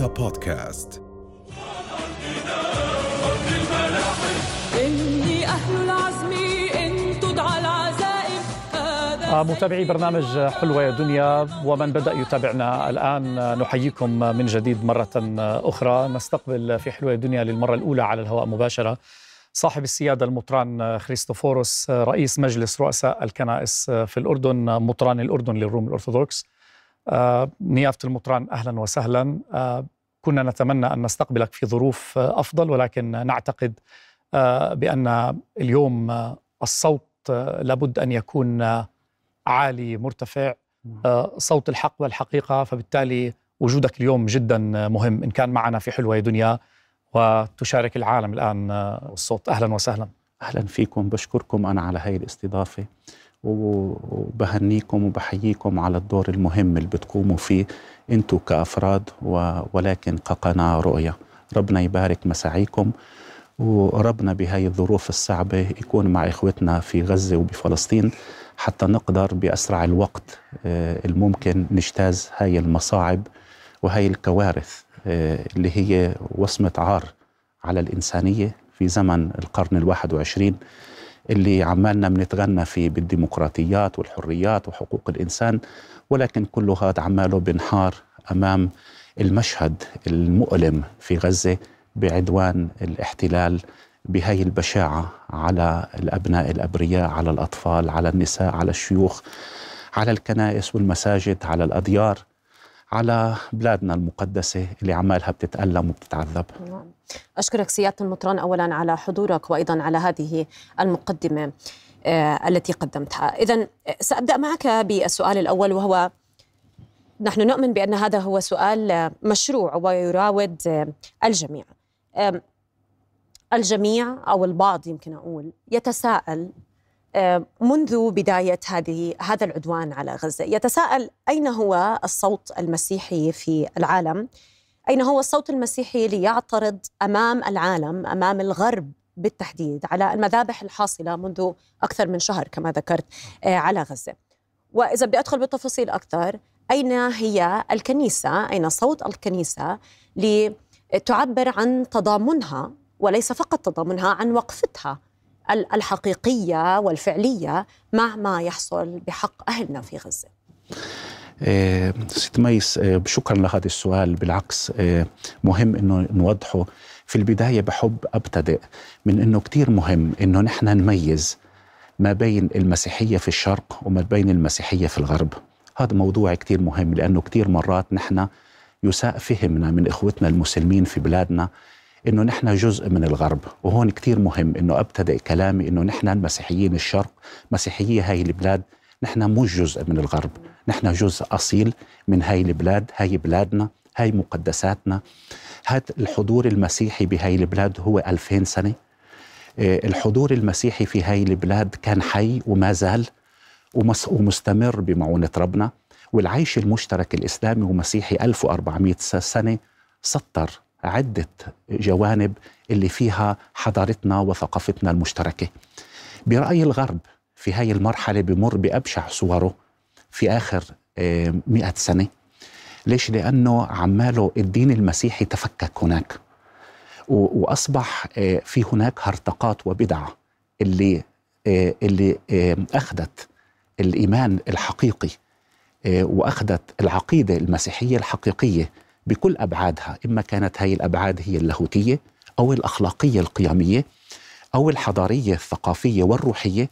رؤيا بودكاست. إني أهل العزم إن تدعى العزائم. هذا متابعي برنامج حلوة يا دنيا ومن بدأ يتابعنا الآن نحييكم من جديد مرة أخرى. نستقبل في حلوة يا دنيا للمرة الأولى على الهواء مباشرة. صاحب السيادة المطران خريستوفوروس رئيس مجلس رؤساء الكنائس في الأردن مطران الأردن للروم الأرثوذكس. آه، نيافة المطران أهلا وسهلا. آه، كنا نتمنى أن نستقبلك في ظروف أفضل ولكن نعتقد آه، بأن اليوم الصوت لابد أن يكون عالي مرتفع صوت الحق والحقيقة. فبالتالي وجودك اليوم جدا مهم إن كان معنا في حلوة دنيا وتشارك العالم الآن الصوت. أهلا وسهلا. أهلا فيكم. بشكركم أنا على هاي الاستضافة. وبهنيكم وبحييكم على الدور المهم اللي بتقوموا فيه. أنتم كأفراد ولكن كقناة رؤية. ربنا يبارك مساعيكم. وربنا بهاي الظروف الصعبة يكون مع إخوتنا في غزة وبفلسطين حتى نقدر بأسرع الوقت آه، الممكن نجتاز هاي المصاعب وهاي الكوارث آه، اللي هي وصمة عار على الإنسانية في زمن القرن الواحد وعشرين. اللي عمالنا بنتغنى فيه بالديمقراطيات والحريات وحقوق الإنسان ولكن كل هذا عماله بنحار أمام المشهد المؤلم في غزة بعدوان الاحتلال بهاي البشاعة على الأبناء الأبرياء على الأطفال على النساء على الشيوخ على الكنائس والمساجد على الأديار. على بلادنا المقدسة اللي عمالها بتتألم وبتتعذب. نعم. أشكرك سيادة المطران أولا على حضورك وأيضا على هذه المقدمة آه، التي قدمتها. إذا سأبدأ معك بالسؤال الأول وهو نحن نؤمن بأن هذا هو سؤال آه، مشروع ويراود آه، الجميع. الجميع أو البعض يمكن أقول يتساءل آه، منذ بداية هذه هذا العدوان على غزة. يتساءل أين هو الصوت المسيحي في العالم؟ أين هو الصوت المسيحي ليعترض أمام العالم أمام الغرب بالتحديد على المذابح الحاصلة منذ أكثر من شهر كما ذكرت آه، على غزة؟ وإذا بدي أدخل بالتفاصيل أكثر أين هي الكنيسة؟ أين صوت الكنيسة لتعبر عن تضامنها وليس فقط تضامنها عن وقفتها ال- الحقيقية والفعلية مع ما يحصل بحق أهلنا في غزة. آه، ست ميس آه، شكرا لهذا السؤال. بالعكس آه، مهم إنه نوضحه. في البداية بحب أبتدئ من إنه كتير مهم إنه نحن نميز ما بين المسيحية في الشرق وما بين المسيحية في الغرب. هذا موضوع كتير مهم لأنه كتير مرات نحن يساء فهمنا من إخوتنا المسلمين في بلادنا إنه نحن جزء من الغرب وهون كتير مهم إنه ابتدئ كلامي إنه نحن المسيحيين الشرق مسيحية هاي البلاد نحن مش جزء من الغرب نحن جزء أصيل من هاي البلاد هاي بلادنا هاي مقدساتنا. هذا الحضور المسيحي بهاي البلاد هو ألفين سنة. آه، الحضور المسيحي في هاي البلاد كان حي وما زال ومس- ومستمر بمعونة ربنا. والعيش المشترك الإسلامي ومسيحي 1400 س- سنة سطر. عدة جوانب اللي فيها حضارتنا وثقافتنا المشتركة. برأي الغرب في هاي المرحلة بمر بأبشع صوره في آخر آه، مئة سنة. ليش؟ لأنه عماله الدين المسيحي تفكك هناك. وأصبح آه، في هناك هرطقات وبدع اللي آه، اللي أخذت الإيمان الحقيقي وأخذت العقيدة المسيحية الحقيقية بكل أبعادها إما كانت هاي الأبعاد هي اللاهوتية أو الأخلاقية القيمية أو الحضارية الثقافية والروحية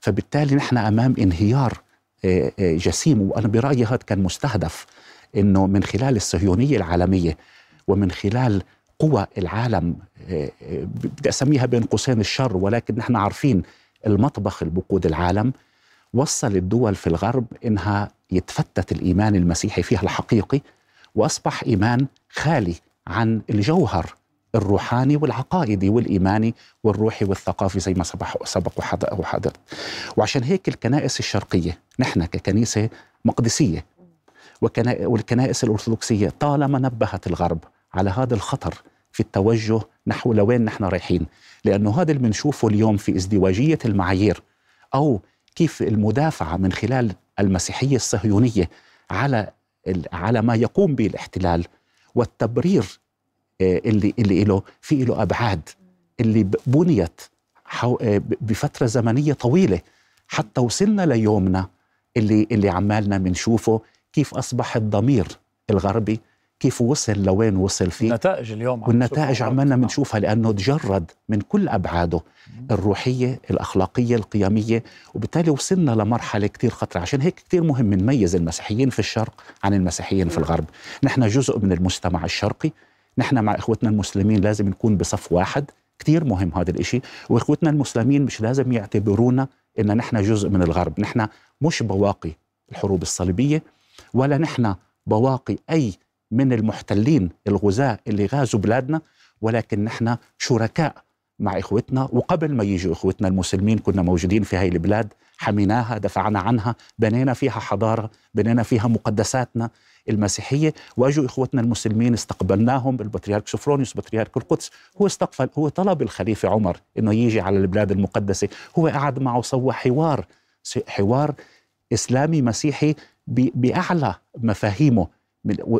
فبالتالي نحن أمام انهيار آه، آه، جسيم. وأنا برأيي هذا كان مستهدف أنه من خلال الصهيونية العالمية ومن خلال قوى العالم آه، بدي أسميها بين قوسين الشر ولكن نحن عارفين المطبخ اللي بقود العالم وصل الدول في الغرب إنها يتفتت الإيمان المسيحي فيها الحقيقي وأصبح إيمان خالي عن الجوهر الروحاني والعقائدي والإيماني والروحي والثقافي زي ما سبق سبق وحض- وحضرت وعشان هيك الكنائس الشرقية نحن ككنيسة مقدسية والكنائس الأرثوذكسية طالما نبهت الغرب على هذا الخطر في التوجه نحو لوين نحن رايحين. لأنه هذا اللي بنشوفه اليوم في ازدواجية المعايير أو كيف المدافعة من خلال المسيحية الصهيونية على على ما يقوم به الاحتلال والتبرير آه، اللي اللي له في له أبعاد اللي بنيت آه، بفترة زمنية طويلة. حتى وصلنا ليومنا اللي اللي عمالنا بنشوفه كيف أصبح الضمير الغربي كيف وصل لوين وصل فيه. النتائج اليوم والنتائج. عمالنا نعم. بنشوفها لأنه تجرد من كل أبعاده الروحية الأخلاقية القيمية وبالتالي وصلنا لمرحلة كتير خطرة. عشان هيك كتير مهم نميز المسيحيين في الشرق عن المسيحيين في الغرب. نحن جزء من المجتمع الشرقي. نحن مع إخوتنا المسلمين لازم نكون بصف واحد. كتير مهم هذا الإشي. وإخوتنا المسلمين مش لازم يعتبرونا إن نحن جزء من الغرب. نحن مش بواقي الحروب الصليبية ولا نحن بواقي أي من المحتلين الغزاة اللي غازوا بلادنا ولكن نحن شركاء مع إخوتنا. وقبل ما يجوا إخوتنا المسلمين كنا موجودين في هاي البلاد حميناها دفعنا عنها بنينا فيها حضارة بنينا فيها مقدساتنا المسيحية. وأجوا إخوتنا المسلمين استقبلناهم البطريرك سوفرونيوس بطريرك القدس. هو استقبل هو طلب الخليفة عمر إنه يجي على البلاد المقدسة. هو قعد معه سوى حوار حوار إسلامي مسيحي ب- بأعلى مفاهيمه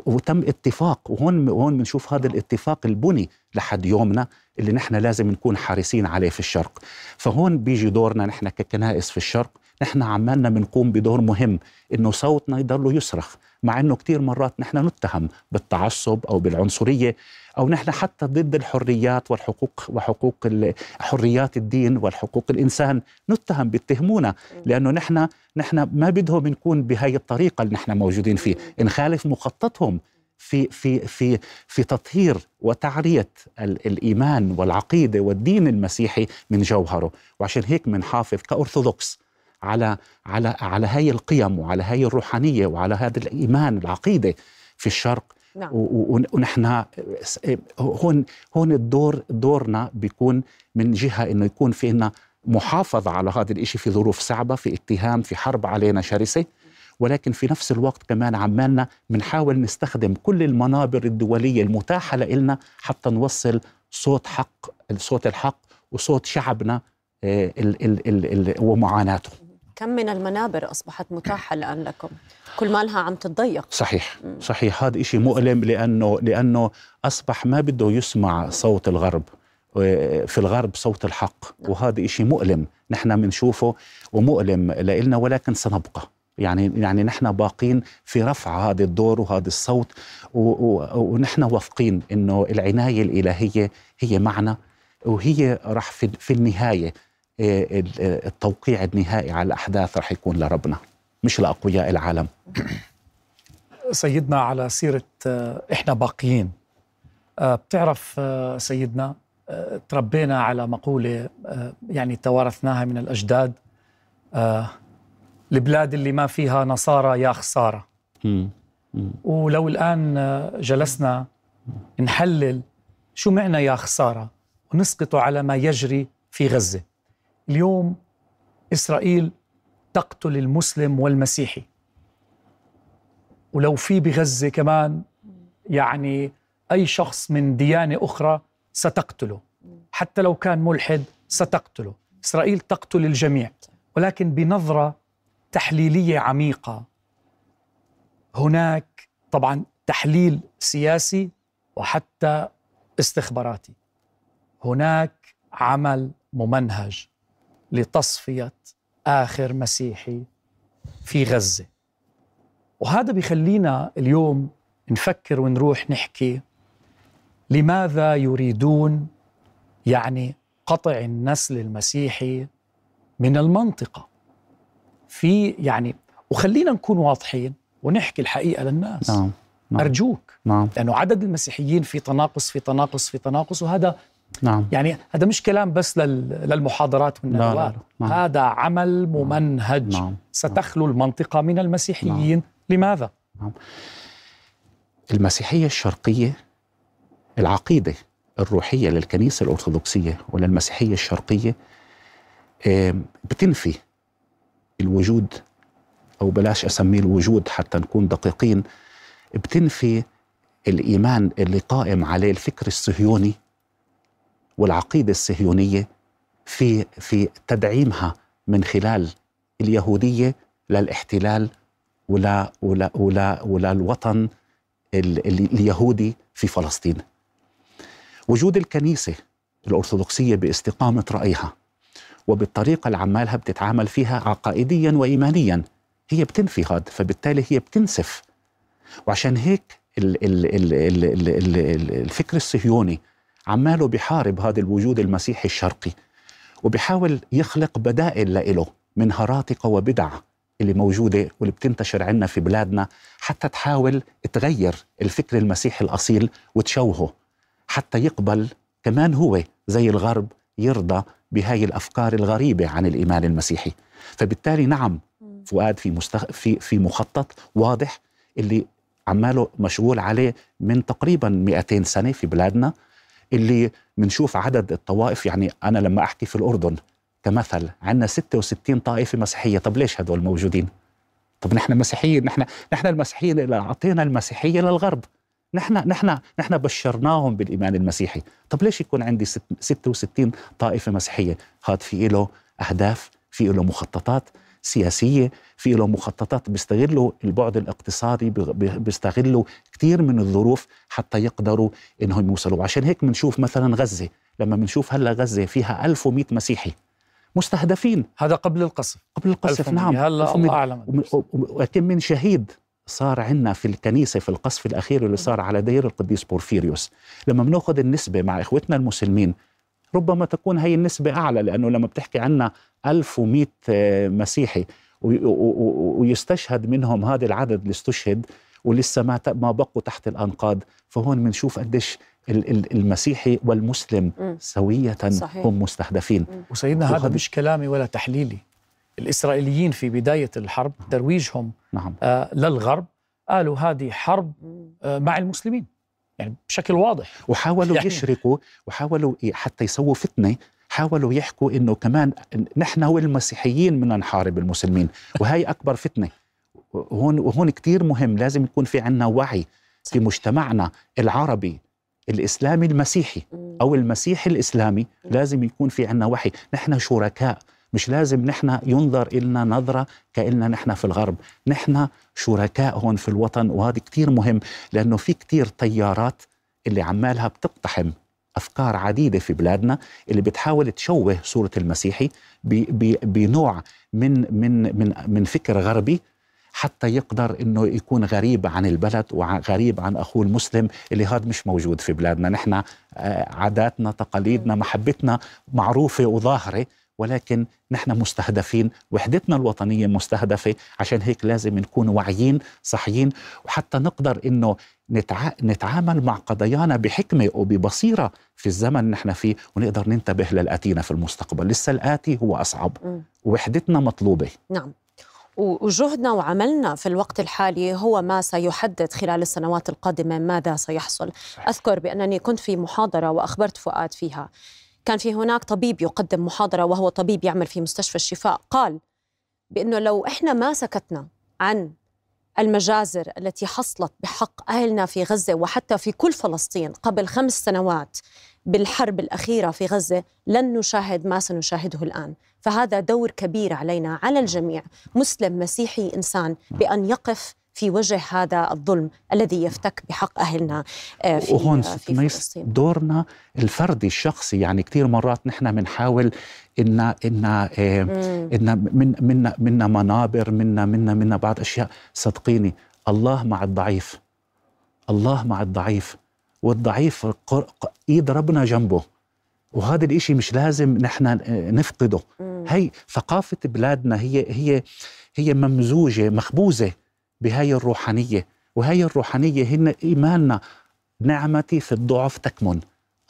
وتم اتفاق. وهون وهون بنشوف هذا الاتفاق البني لحد يومنا. اللي نحن لازم نكون حريصين عليه في الشرق. فهون بيجي دورنا نحن ككنائس في الشرق. نحن عمالنا بنقوم بدور مهم إنه صوتنا يضل يصرخ مع إنه كثير مرات نحن نتهم بالتعصب أو بالعنصرية أو نحن حتى ضد الحريات والحقوق وحقوق حريات الدين والحقوق الإنسان. نتهم بيتهمونا لأنه نحن نحن ما بدهم نكون بهاي الطريقة اللي نحن موجودين فيه. نخالف مخططهم في في في في تطهير وتعرية ال- الإيمان والعقيدة والدين المسيحي من جوهره. وعشان هيك بنحافظ كأرثوذكس على على على هاي القيم وعلى هاي الروحانية وعلى هذا الإيمان العقيدة في الشرق. نعم. ونحن هون هون الدور دورنا بيكون من جهة إنه يكون في لنا محافظة على هذا الإشي في ظروف صعبة في اتهام في حرب علينا شرسة. ولكن في نفس الوقت كمان عمالنا بنحاول نستخدم كل المنابر الدولية المتاحة لنا حتى نوصل صوت حق صوت الحق وصوت شعبنا آه، ال ال ال ال ومعاناته. كم من المنابر أصبحت متاحة الآن لكم؟ كل مالها عم تتضيق. صحيح صحيح. هذا إشي مؤلم لأنه لأنه أصبح ما بده يسمع صوت الغرب آه، في الغرب صوت الحق. وهذا إشي مؤلم نحن بنشوفه ومؤلم لإلنا ولكن سنبقى. يعني يعني نحن باقين في رفع هذا الدور وهذا الصوت ونحن واثقين إنه العناية الإلهية هي معنا وهي راح في في النهاية آه، آه، التوقيع النهائي على الأحداث راح يكون لربنا مش لأقوياء العالم. سيدنا على سيرة آه، إحنا باقيين بتعرف سيدنا تربينا على مقولة آه، يعني توارثناها من الأجداد آه، البلاد اللي ما فيها نصارى يا خسارة. ولو الآن جلسنا نحلل شو معنى يا خسارة ونسقط على ما يجري في غزة. اليوم إسرائيل تقتل المسلم والمسيحي. ولو في بغزة كمان يعني أي شخص من ديانة أخرى ستقتله. حتى لو كان ملحد ستقتله. إسرائيل تقتل الجميع. ولكن بنظرة تحليلية عميقة. هناك طبعا تحليل سياسي وحتى استخباراتي. هناك عمل ممنهج لتصفية آخر مسيحي في غزة. وهذا بيخلينا اليوم نفكر ونروح نحكي لماذا يريدون يعني قطع النسل المسيحي من المنطقة. في يعني وخلينا نكون واضحين ونحكي الحقيقة للناس. نعم نعم. أرجوك نعم. لأنه عدد المسيحيين في تناقص في تناقص في تناقص وهذا نعم. يعني هذا مش كلام بس لل- للمحاضرات والندوات. نعم. هذا عمل ممنهج. نعم. ستخلو المنطقة من المسيحيين. لماذا؟ المسيحية الشرقية العقيدة الروحية للكنيسة الأرثوذكسية وللمسيحية الشرقية آم، بتنفي الوجود أو بلاش أسميه الوجود حتى نكون دقيقين بتنفي الإيمان اللي قائم عليه الفكر الصهيوني والعقيدة الصهيونية في في تدعيمها من خلال اليهودية للاحتلال ولا ولا ولا ولا الوطن ال- ال- اليهودي في فلسطين. وجود الكنيسة الأرثوذكسية باستقامة رأيها وبالطريقة اللي عمالها بتتعامل فيها عقائديا وإيمانيا. هي بتنفي هذا فبالتالي هي بتنسف. وعشان هيك الـ الـ الـ الـ الـ الـ الـ الفكر الصهيوني عماله بحارب هذا الوجود المسيحي الشرقي وبحاول يخلق بدائل لإله من هراطقة وبدع اللي موجودة واللي بتنتشر عنا في بلادنا حتى تحاول تغير الفكر المسيحي الأصيل وتشوهه حتى يقبل كمان هو زي الغرب يرضى بهاي الأفكار الغريبة عن الإيمان المسيحي. فبالتالي نعم فؤاد في مستخ... في في مخطط واضح اللي عماله مشغول عليه من تقريبا 200 سنة في بلادنا اللي بنشوف عدد الطوائف يعني أنا لما أحكي في الأردن كمثل عندنا 66 طائفة مسيحية. طب ليش هدول موجودين؟ طب نحن مسيحيين نحن نحن المسيحيين اللي أعطينا المسيحية للغرب. نحن نحن نحن بشرناهم بالإيمان المسيحي. طب ليش يكون عندي ست- 66 طائفة مسيحية؟ هذا في له أهداف في له مخططات سياسية في له مخططات بيستغلوا البعد الاقتصادي بيستغلوا كثير من الظروف حتى يقدروا إنهم يوصلوا. عشان هيك بنشوف مثلا غزة. لما بنشوف هلأ غزة فيها 1100 مسيحي مستهدفين. هذا قبل القصف. قبل القصف 1100. نعم. هلأ 1100. الله أعلم. وم- و- ولكن من شهيد. صار عندنا في الكنيسة في القصف الأخير اللي صار على دير القديس بورفيريوس لما بناخذ النسبة مع إخوتنا المسلمين ربما تكون هي النسبة أعلى لأنه لما بتحكي عنا 1100 آه، مسيحي ويستشهد منهم هذا العدد اللي استشهد ولسه ما ت- ما بقوا تحت الأنقاض فهون بنشوف قديش ال- ال- المسيحي والمسلم. سوية صحيح. هم مستهدفين وسيدنا هذا وهذا- مش كلامي ولا تحليلي الإسرائيليين في بداية الحرب ترويجهم نعم. آه للغرب قالوا هذه حرب آه مع المسلمين. يعني بشكل واضح. وحاولوا يعني- يشركوا وحاولوا حتى يسووا فتنة حاولوا يحكوا إنه كمان نحن والمسيحيين بدنا نحارب المسلمين. وهي أكبر فتنة. وهون وهون كثير مهم لازم يكون في عنا وعي في مجتمعنا العربي الإسلامي المسيحي أو المسيحي الإسلامي لازم يكون في عنا وعي. نحن شركاء. مش لازم نحن ينظر إلنا نظرة كأننا نحن في الغرب. نحن شركاء هون في الوطن وهذا كتير مهم لأنه في كتير تيارات اللي عمالها بتقتحم أفكار عديدة في بلادنا اللي بتحاول تشوه صورة المسيحي بنوع من من من من فكر غربي حتى يقدر إنه يكون غريب عن البلد وغريب عن أخوه المسلم اللي هذا مش موجود في بلادنا. نحن آه، عاداتنا تقاليدنا محبتنا معروفة وظاهرة ولكن نحن مستهدفين وحدتنا الوطنية مستهدفة. عشان هيك لازم نكون واعيين صحيين وحتى نقدر إنه نتع... نتعامل مع قضايانا بحكمة وببصيرة في الزمن اللي نحن فيه ونقدر ننتبه للآتينا في المستقبل. لسه الآتي هو أصعب. مم. ووحدتنا مطلوبة. نعم. وجهدنا وعملنا في الوقت الحالي هو ما سيحدد خلال السنوات القادمة ماذا سيحصل. أذكر بأنني كنت في محاضرة وأخبرت فؤاد فيها. كان في هناك طبيب يقدم محاضرة وهو طبيب يعمل في مستشفى الشفاء. قال بأنه لو إحنا ما سكتنا عن المجازر التي حصلت بحق أهلنا في غزة وحتى في كل فلسطين قبل خمس سنوات بالحرب الأخيرة في غزة لن نشاهد ما سنشاهده الآن. فهذا دور كبير علينا على الجميع مسلم مسيحي إنسان بأن يقف في وجه هذا الظلم الذي يفتك بحق أهلنا آه، في, وهون آه، في فلسطين. دورنا الفردي الشخصي يعني كثير مرات نحن بنحاول ان ان آه،. ان من منا منا منابر منا منا منا بعض أشياء صدقيني. الله مع الضعيف. الله مع الضعيف. والضعيف إيد ربنا جنبه. وهذا الإشي مش لازم نحن آه، نفقده. مم. هي ثقافة بلادنا هي هي هي ممزوجة مخبوزة بهاي الروحانية. وهي الروحانية هن إيماننا. نعمتي في الضعف تكمن.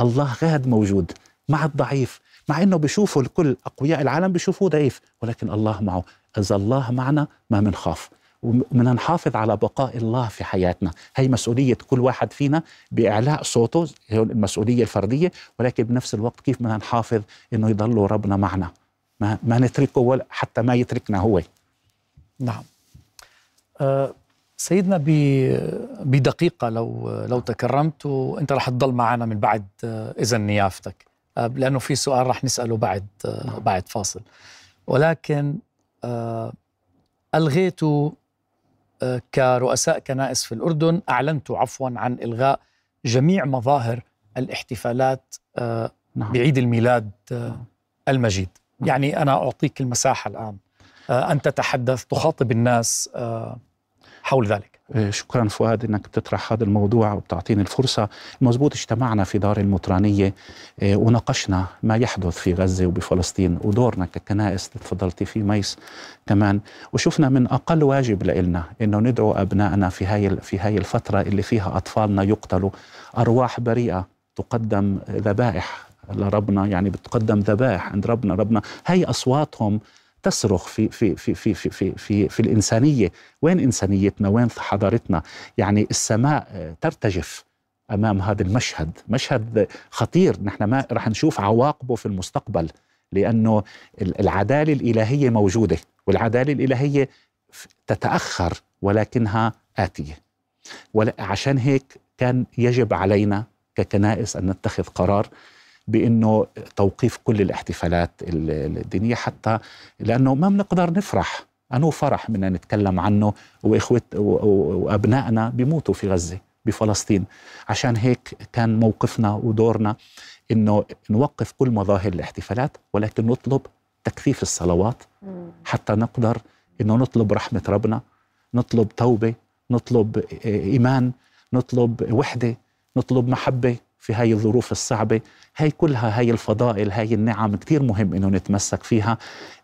الله غاد موجود مع الضعيف. مع إنه بيشوفوا الكل أقوياء العالم بيشوفوه ضعيف ولكن الله معه. إذا الله معنا ما بنخاف وبدنا نحافظ على بقاء الله في حياتنا. هي مسؤولية كل واحد فينا بإعلاء صوته هي المسؤولية الفردية ولكن بنفس الوقت كيف بدنا نحافظ إنه يضل ربنا معنا؟ ما, ما نتركه ولا حتى ما يتركنا هو. نعم. آه، سيدنا بدقيقة لو لو تكرمت وأنت رح تضل معنا من بعد آه، إذن نيافتك. آه، لأنه في سؤال رح نسأله بعد آه، بعد فاصل. ولكن ألغيت كرؤساء كنائس في الأردن أعلنتوا عفوا عن إلغاء جميع مظاهر الاحتفالات آه، نعم. بعيد الميلاد آه، المجيد. يعني أنا أعطيك المساحة الآن. آه، أن تتحدث تخاطب الناس آه، حول ذلك. آه، شكرا فؤاد إنك بتطرح هذا الموضوع وبتعطيني الفرصة. مزبوط اجتمعنا في دار المطرانية آه، وناقشنا ما يحدث في غزة وبفلسطين ودورنا ككنائس تفضلتي في ميس كمان. وشفنا من أقل واجب لنا إنه ندعو أبنائنا في هاي في هاي الفترة اللي فيها أطفالنا يقتلوا. أرواح بريئة تقدم ذبائح لربنا يعني بتقدم ذبائح عند ربنا. ربنا هاي أصواتهم تصرخ في في في في في في في, في الإنسانية. وين إنسانيتنا؟ وين حضارتنا؟ يعني السماء آه، ترتجف أمام هذا المشهد. مشهد خطير. نحن ما رح نشوف عواقبه في المستقبل لأنه ال- العدالة الإلهية موجودة والعدالة الإلهية تتأخر ولكنها آتية. ولا- عشان هيك كان يجب علينا ككنائس أن نتخذ قرار بأنه توقيف كل الاحتفالات ال- الدينية حتى لأنه ما بنقدر نفرح. انه فرح بدنا نتكلم عنه واخوت وأبنائنا بيموتوا في غزة بفلسطين. عشان هيك كان موقفنا ودورنا إنه نوقف كل مظاهر الاحتفالات ولكن نطلب تكثيف الصلوات حتى نقدر إنه نطلب رحمة ربنا نطلب توبة نطلب إيمان نطلب وحدة نطلب محبة. في هاي الظروف الصعبة. هاي كلها هاي الفضائل هاي النعم كتير مهم إنه نتمسك فيها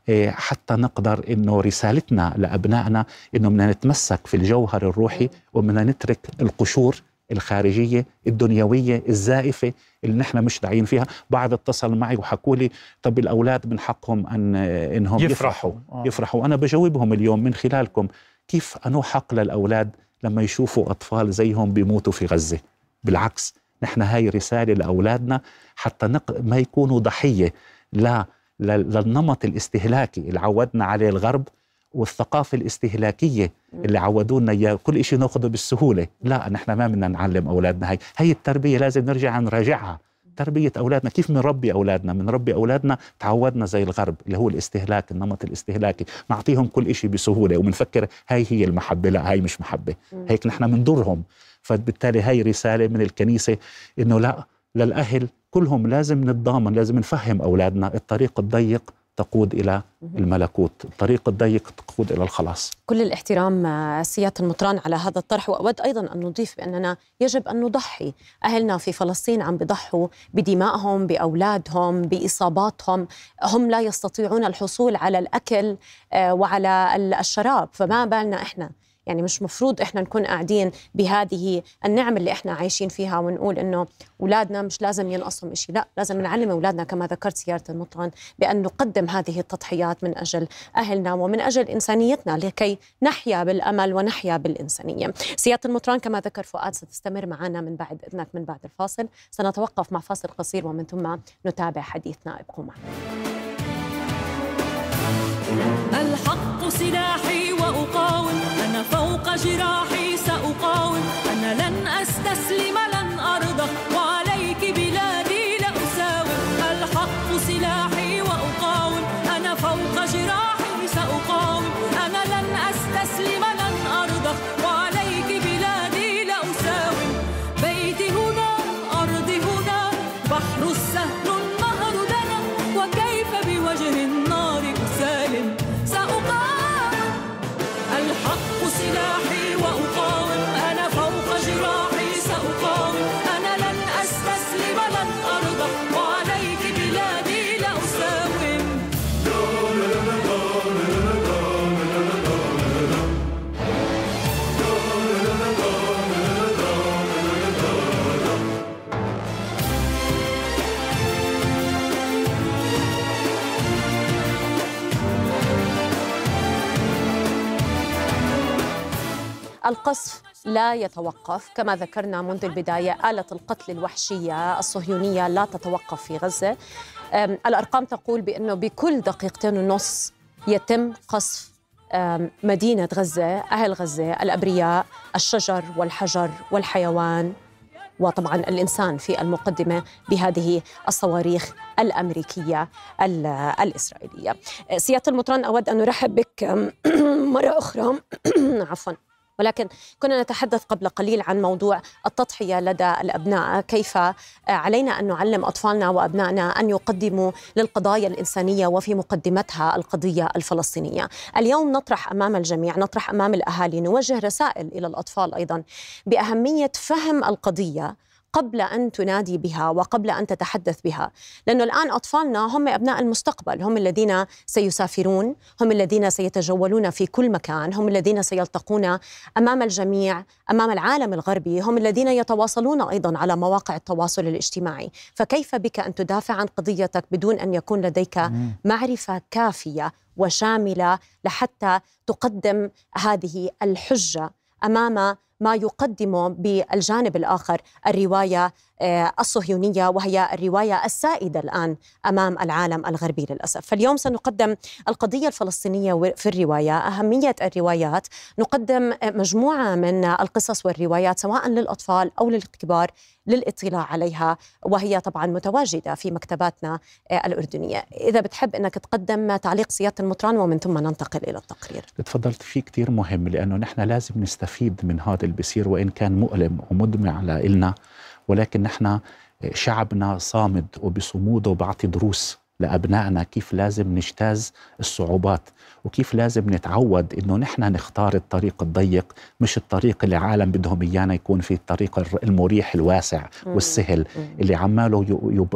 آه، حتى نقدر إنه رسالتنا لأبنائنا إنه بدنا نتمسك في الجوهر الروحي وبدنا نترك القشور الخارجية الدنيوية الزائفة اللي نحن مش داعين فيها. بعض اتصل معي وحكوا لي طب الأولاد من حقهم أن إنهم يفرحوا. يفرحوا. آه. يفرحوا. وأنا بجاوبهم اليوم من خلالكم. كيف أنو حق للأولاد لما يشوفوا أطفال زيهم بيموتوا في غزة؟ بالعكس نحن هاي رسالة لأولادنا حتى نق... ما يكونوا ضحية لا لل- للنمط الاستهلاكي اللي عودنا عليه الغرب والثقافة الاستهلاكية اللي عودونا إياه. كل شيء ناخده بالسهولة. لا نحن ما بدنا نعلم أولادنا هاي. هاي التربية لازم نرجع نراجعها. تربية أولادنا. كيف بنربي أولادنا؟ بنربي أولادنا تعودنا زي الغرب اللي هو الاستهلاك النمط الاستهلاكي. نعطيهم كل شيء بسهولة. وبنفكر هاي هي المحبة. لا هاي مش محبة. هيك نحن بنضرهم فبالتالي هاي رسالة من الكنيسة إنه لا للأهل كلهم لازم نتضامن لازم نفهم أولادنا الطريق الضيق تقود إلى الملكوت. الطريق الضيق تقود إلى الخلاص. كل الاحترام آه، سيادة المطران على هذا الطرح. وأود أيضا أن نضيف بأننا يجب أن نضحي أهلنا في فلسطين عم بضحوا بدمائهم بأولادهم بإصاباتهم. هم لا يستطيعون الحصول على الأكل آه، وعلى ال- الشراب. فما بالنا إحنا يعني مش مفروض إحنا نكون قاعدين بهذه النعم اللي إحنا عايشين فيها ونقول إنه أولادنا مش لازم ينقصهم إشي. لا لازم نعلم أولادنا كما ذكرت سيادة المطران بأن نقدم هذه التضحيات من أجل أهلنا ومن أجل إنسانيتنا لكي نحيا بالأمل ونحيا بالإنسانية. سيادة المطران كما ذكر فؤاد ستستمر معنا من بعد إذنك من بعد الفاصل. سنتوقف مع فاصل قصير ومن ثم نتابع حديثنا ابقوا معنا الحق سلاحي وأقاوم أنا فوق جراحي القصف لا يتوقف كما ذكرنا منذ البداية آلة القتل الوحشية الصهيونية لا تتوقف في غزة. الأرقام تقول بأنه بكل دقيقتين ونص يتم قصف مدينة غزة أهل غزة الأبرياء الشجر والحجر والحيوان وطبعا الإنسان في المقدمة بهذه الصواريخ الأمريكية ال- الإسرائيلية. سيادة المطران أود أن نرحب بك. مرة أخرى. عفوا. ولكن كنا نتحدث قبل قليل عن موضوع التضحية لدى الأبناء. كيف علينا أن نعلم أطفالنا وأبنائنا أن يقدموا للقضايا الإنسانية وفي مقدمتها القضية الفلسطينية. اليوم نطرح أمام الجميع نطرح أمام الأهالي نوجه رسائل إلى الأطفال أيضا بأهمية فهم القضية قبل أن تنادي بها وقبل أن تتحدث بها، لأنه الآن أطفالنا هم أبناء المستقبل، هم الذين سيسافرون، هم الذين سيتجولون في كل مكان، هم الذين سيلتقون أمام الجميع، أمام العالم الغربي، هم الذين يتواصلون أيضا على مواقع التواصل الاجتماعي، فكيف بك أن تدافع عن قضيتك بدون أن يكون لديك معرفة كافية وشاملة لحتى تقدم هذه الحجة أمام ما يقدم بالجانب الآخر الرواية آه، الصهيونية وهي الرواية السائدة الآن أمام العالم الغربي للأسف، فاليوم سنقدم القضية الفلسطينية في الرواية، أهمية الروايات، نقدم مجموعة من القصص والروايات سواء للأطفال أو للكبار للاطلاع عليها وهي طبعا متواجدة في مكتباتنا آه، الأردنية، إذا بتحب أنك تقدم تعليق سيادة المطران ومن ثم ننتقل إلى التقرير. تفضلت فيه كتير مهم لأنه نحن لازم نستفيد من هذا اللي بيصير وإن كان مؤلم ومدمع لنا ولكن نحن شعبنا صامد وبصموده بعطي دروس. لأبنائنا كيف لازم نجتاز الصعوبات وكيف لازم نتعود إنه نحن نختار الطريق الضيق مش الطريق اللي العالم بدهم إيانا يكون في الطريق المريح الواسع والسهل اللي عماله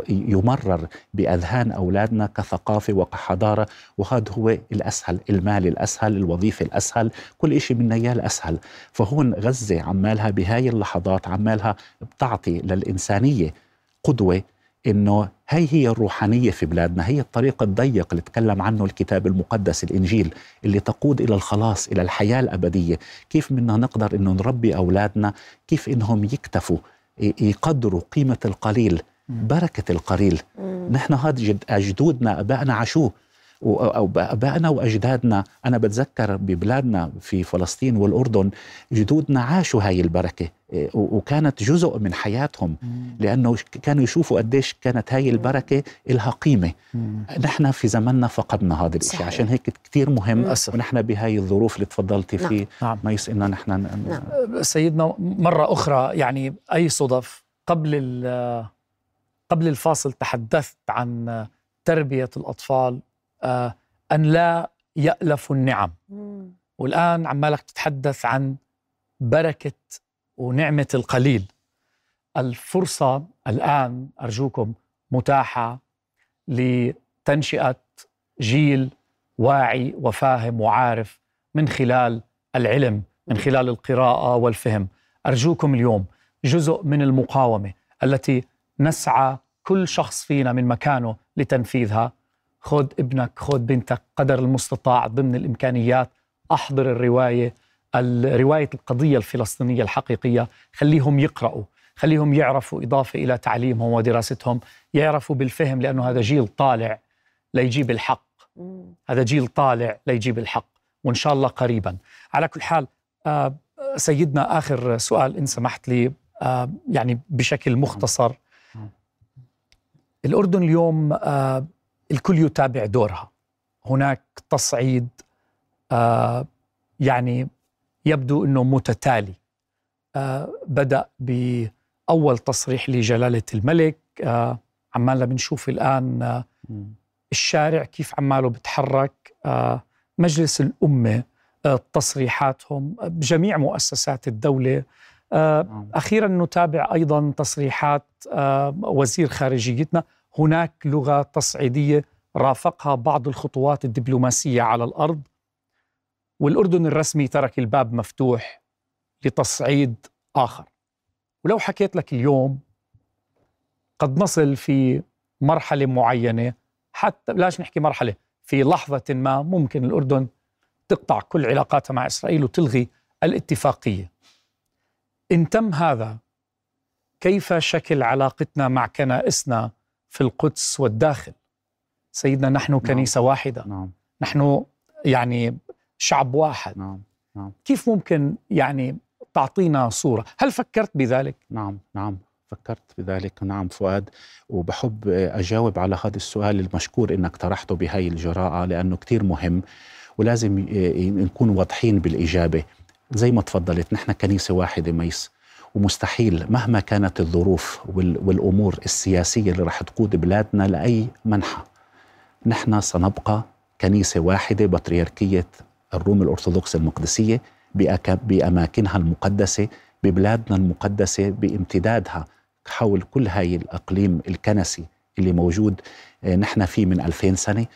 يمرر بأذهان أولادنا كثقافة وكحضارة وهذا هو الأسهل المال الأسهل الوظيفة الأسهل كل شيء منا اياه الأسهل. فهون غزة عمالها بهاي اللحظات عمالها بتعطي للإنسانية قدوة إنه هي هي الروحانية في بلادنا هي الطريق الضيق اللي تكلم عنه الكتاب المقدس الإنجيل اللي تقود إلى الخلاص إلى الحياة الأبدية. كيف بدنا نقدر إنه نربي أولادنا؟ كيف إنهم يكتفوا يقدروا قيمة القليل بركة القليل. نحن هذا جدودنا أبائنا عاشوه أو أبائنا وأجدادنا. أنا بتذكر ببلادنا في فلسطين والأردن جدودنا عاشوا هاي البركة. إيه، وكانت جزء من حياتهم. لأنه كانوا يشوفوا قديش كانت هاي البركة لها قيمة. نحن في زمننا فقدنا هذا الشيء عشان هيك كثير مهم أسف. ونحن بهاي الظروف اللي تفضلتي فيه نعم. ما يسئلنا نحن نعم. سيدنا مرة أخرى يعني أي صدف قبل قبل الفاصل تحدثت عن تربية الأطفال آه، أن لا يألفوا النعم. والآن عمالك تتحدث عن بركة ونعمة القليل. الفرصة الآن أرجوكم متاحة لتنشئة جيل واعي وفاهم وعارف من خلال العلم من خلال القراءة والفهم. أرجوكم اليوم جزء من المقاومة التي نسعى كل شخص فينا من مكانه لتنفيذها. خذ ابنك خذ بنتك قدر المستطاع ضمن الإمكانيات. أحضر الرواية. رواية القضية الفلسطينية الحقيقية خليهم يقرأوا خليهم يعرفوا إضافة إلى تعليمهم ودراستهم يعرفوا بالفهم لأنه هذا جيل طالع ليجيب الحق. هذا جيل طالع ليجيب الحق وإن شاء الله قريبا. على كل حال آه، سيدنا آخر سؤال إن سمحت لي آه، يعني بشكل مختصر. الأردن اليوم آه، الكل يتابع دورها. هناك تصعيد يعني يبدو إنه متتالي. آه بدأ بأول تصريح لجلالة الملك. آه عمالنا بنشوف الآن آه الشارع كيف عماله بتحرك. مجلس الأمة آه تصريحاتهم بجميع مؤسسات الدولة. آه نعم. أخيرا نتابع أيضا تصريحات وزير خارجيتنا. هناك لغة تصعيدية رافقها بعض الخطوات الدبلوماسية على الأرض. والأردن الرسمي ترك الباب مفتوح لتصعيد آخر ولو حكيت لك اليوم قد نصل في مرحلة معينة حتى بلاش نحكي مرحلة في لحظة ما ممكن الأردن تقطع كل علاقاتها مع إسرائيل وتلغي الاتفاقية إن تم هذا كيف شكل علاقتنا مع كنائسنا في القدس والداخل سيدنا نحن نعم. كنيسة واحدة نعم. نحن يعني شعب واحد نعم. نعم. كيف ممكن يعني تعطينا صورة هل فكرت بذلك؟ نعم نعم فكرت بذلك نعم فؤاد وبحب أجاوب على هذا السؤال المشكور إنك طرحته بهاي الجراءة لأنه كتير مهم ولازم نكون واضحين بالإجابة زي ما تفضلت نحن كنيسة واحدة ميس ومستحيل مهما كانت الظروف وال- والأمور السياسية اللي رح تقود بلادنا لأي منحى نحن سنبقى كنيسة واحدة بطريركية الروم الأرثوذكس المقدسية بأماكنها المقدسة ببلادنا المقدسة بامتدادها حول كل هاي الأقليم الكنسي اللي موجود آه، نحن فيه من 2000 سنة.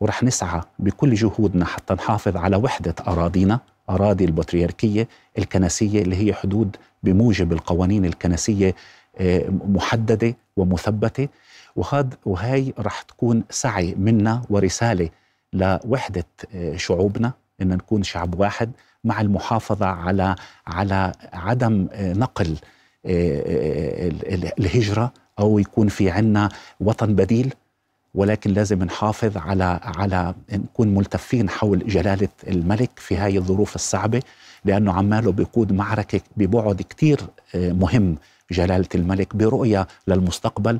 ورح نسعى بكل جهودنا حتى نحافظ على وحدة أراضينا أراضي البطريركية الكنسية اللي هي حدود بموجب القوانين الكنسية آه، محددة ومثبتة. وهذا وهي رح تكون سعي منا ورسالة لوحدة آه، شعوبنا إن نكون شعب واحد مع المحافظة على على عدم آه، نقل آه، آه، ال- ال- الهجرة أو يكون في عنا وطن بديل ولكن لازم نحافظ على على نكون ملتفين حول جلالة الملك في هاي الظروف الصعبة لأنه عماله بيقود معركة ببعد كتير آه، مهم جلالة الملك برؤية للمستقبل.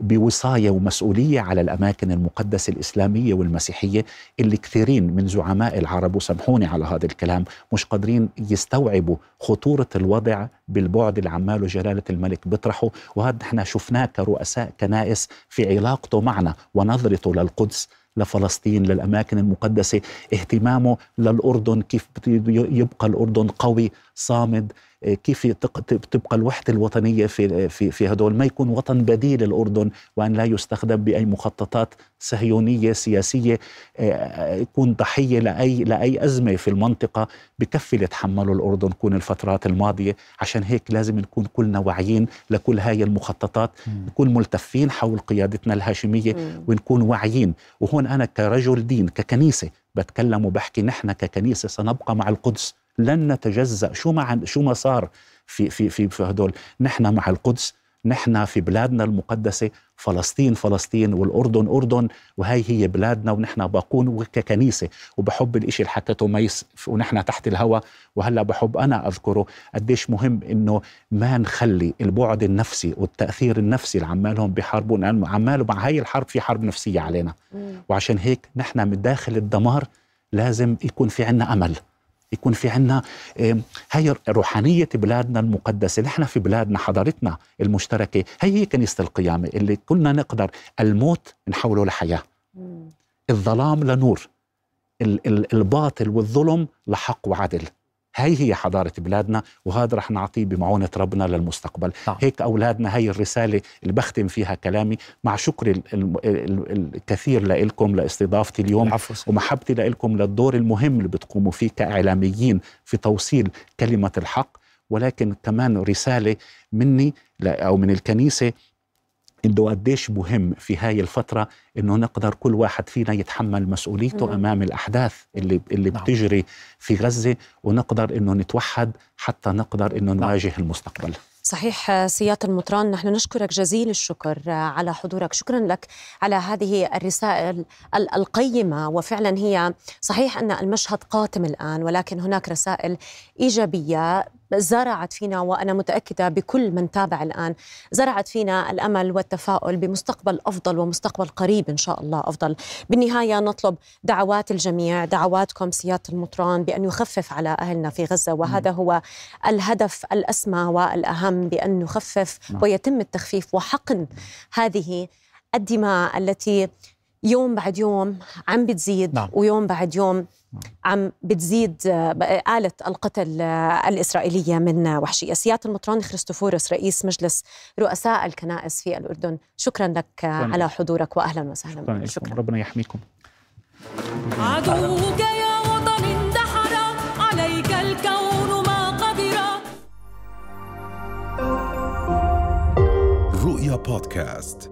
بوصاية ومسؤولية على الأماكن المقدسة الإسلامية والمسيحية اللي كثيرين من زعماء العرب وسامحوني على هذا الكلام مش قادرين يستوعبوا خطورة الوضع بالبعد اللي عماله جلالة الملك بيطرحه. وهذا نحن شفناه كرؤساء كنائس في علاقته معنا ونظرته للقدس لفلسطين للأماكن المقدسة اهتمامه للأردن كيف يبقى الأردن قوي صامد كيف يتق- تبقى الوحدة الوطنية في في في هدول. ما يكون وطن بديل الأردن وأن لا يستخدم بأي مخططات صهيونية سياسية آه، يكون ضحية لأي لأي أزمة في المنطقة بكفي اللي تحمله الأردن كون الفترات الماضية. عشان هيك لازم نكون كلنا واعيين لكل هاي المخططات نكون ملتفين حول قيادتنا الهاشمية ونكون واعيين. وهون أنا كرجل دين ككنيسة بتكلم وبحكي نحن ككنيسة سنبقى مع القدس. لن نتجزأ. شو ما عن شو ما صار في في في, في هدول. نحن مع القدس نحن في بلادنا المقدسة. فلسطين فلسطين والأردن أردن. وهي هي بلادنا ونحن باقون وككنيسة وبحب الإشي اللي حكته ميس ونحن تحت الهواء وهلأ بحب أنا أذكره قديش مهم إنه ما نخلي البعد النفسي والتأثير النفسي اللي عمالهم بيحاربوا لأنه عماله مع هاي الحرب في حرب نفسية علينا. وعشان هيك نحن من داخل الدمار لازم يكون في عنا أمل. يكون في عنا هي روحانية بلادنا المقدسة. نحن في بلادنا حضارتنا المشتركة هي هي كنيسة القيامة اللي كلنا نقدر الموت نحوله لحياة. الظلام لنور ال- ال- الباطل والظلم لحق وعدل. هاي هي حضارة بلادنا وهذا رح نعطيه بمعونة ربنا للمستقبل. نعم. هيك أولادنا هاي الرسالة اللي بختم فيها كلامي. مع شكر ال- ال- ال- الكثير لكم لاستضافتي اليوم العفو ومحبتي لكم للدور المهم اللي بتقوموا فيه كإعلاميين في توصيل كلمة الحق. ولكن كمان رسالة مني أو من الكنيسة إنه قديش مهم في هاي الفترة إنه نقدر كل واحد فينا يتحمل مسؤوليته مم. أمام الأحداث اللي اللي نعم. بتجري في غزة ونقدر إنه نتوحد حتى نقدر إنه نواجه المستقبل صحيح سيادة المطران نحن نشكرك جزيل الشكر على حضورك شكرا لك على هذه الرسائل ال- القيمة وفعلا هي صحيح أن المشهد قاتم الآن ولكن هناك رسائل إيجابية زرعت فينا وأنا متأكدة بكل من تابع الآن زرعت فينا الأمل والتفاؤل بمستقبل أفضل ومستقبل قريب إن شاء الله أفضل بالنهاية نطلب دعوات الجميع دعواتكم سيادة المطران بأن يخفف على أهلنا في غزة وهذا هو الهدف الأسمى والأهم بأن نخفف نعم. ويتم التخفيف وحقن هذه الدماء التي يوم بعد يوم عم بتزيد نعم. ويوم بعد يوم عم بتزيد آه، آلة القتل آه، الإسرائيلية من وحشية. سيادة المطران خريستوفورس رئيس مجلس رؤساء الكنائس في الأردن. شكرا لك آه، شكراً. على حضورك وأهلا وسهلا شكرا. لكم. ربنا يحميكم. عدوك يا وطن اندحر عليك الكون ما قدر. رؤيا بودكاست.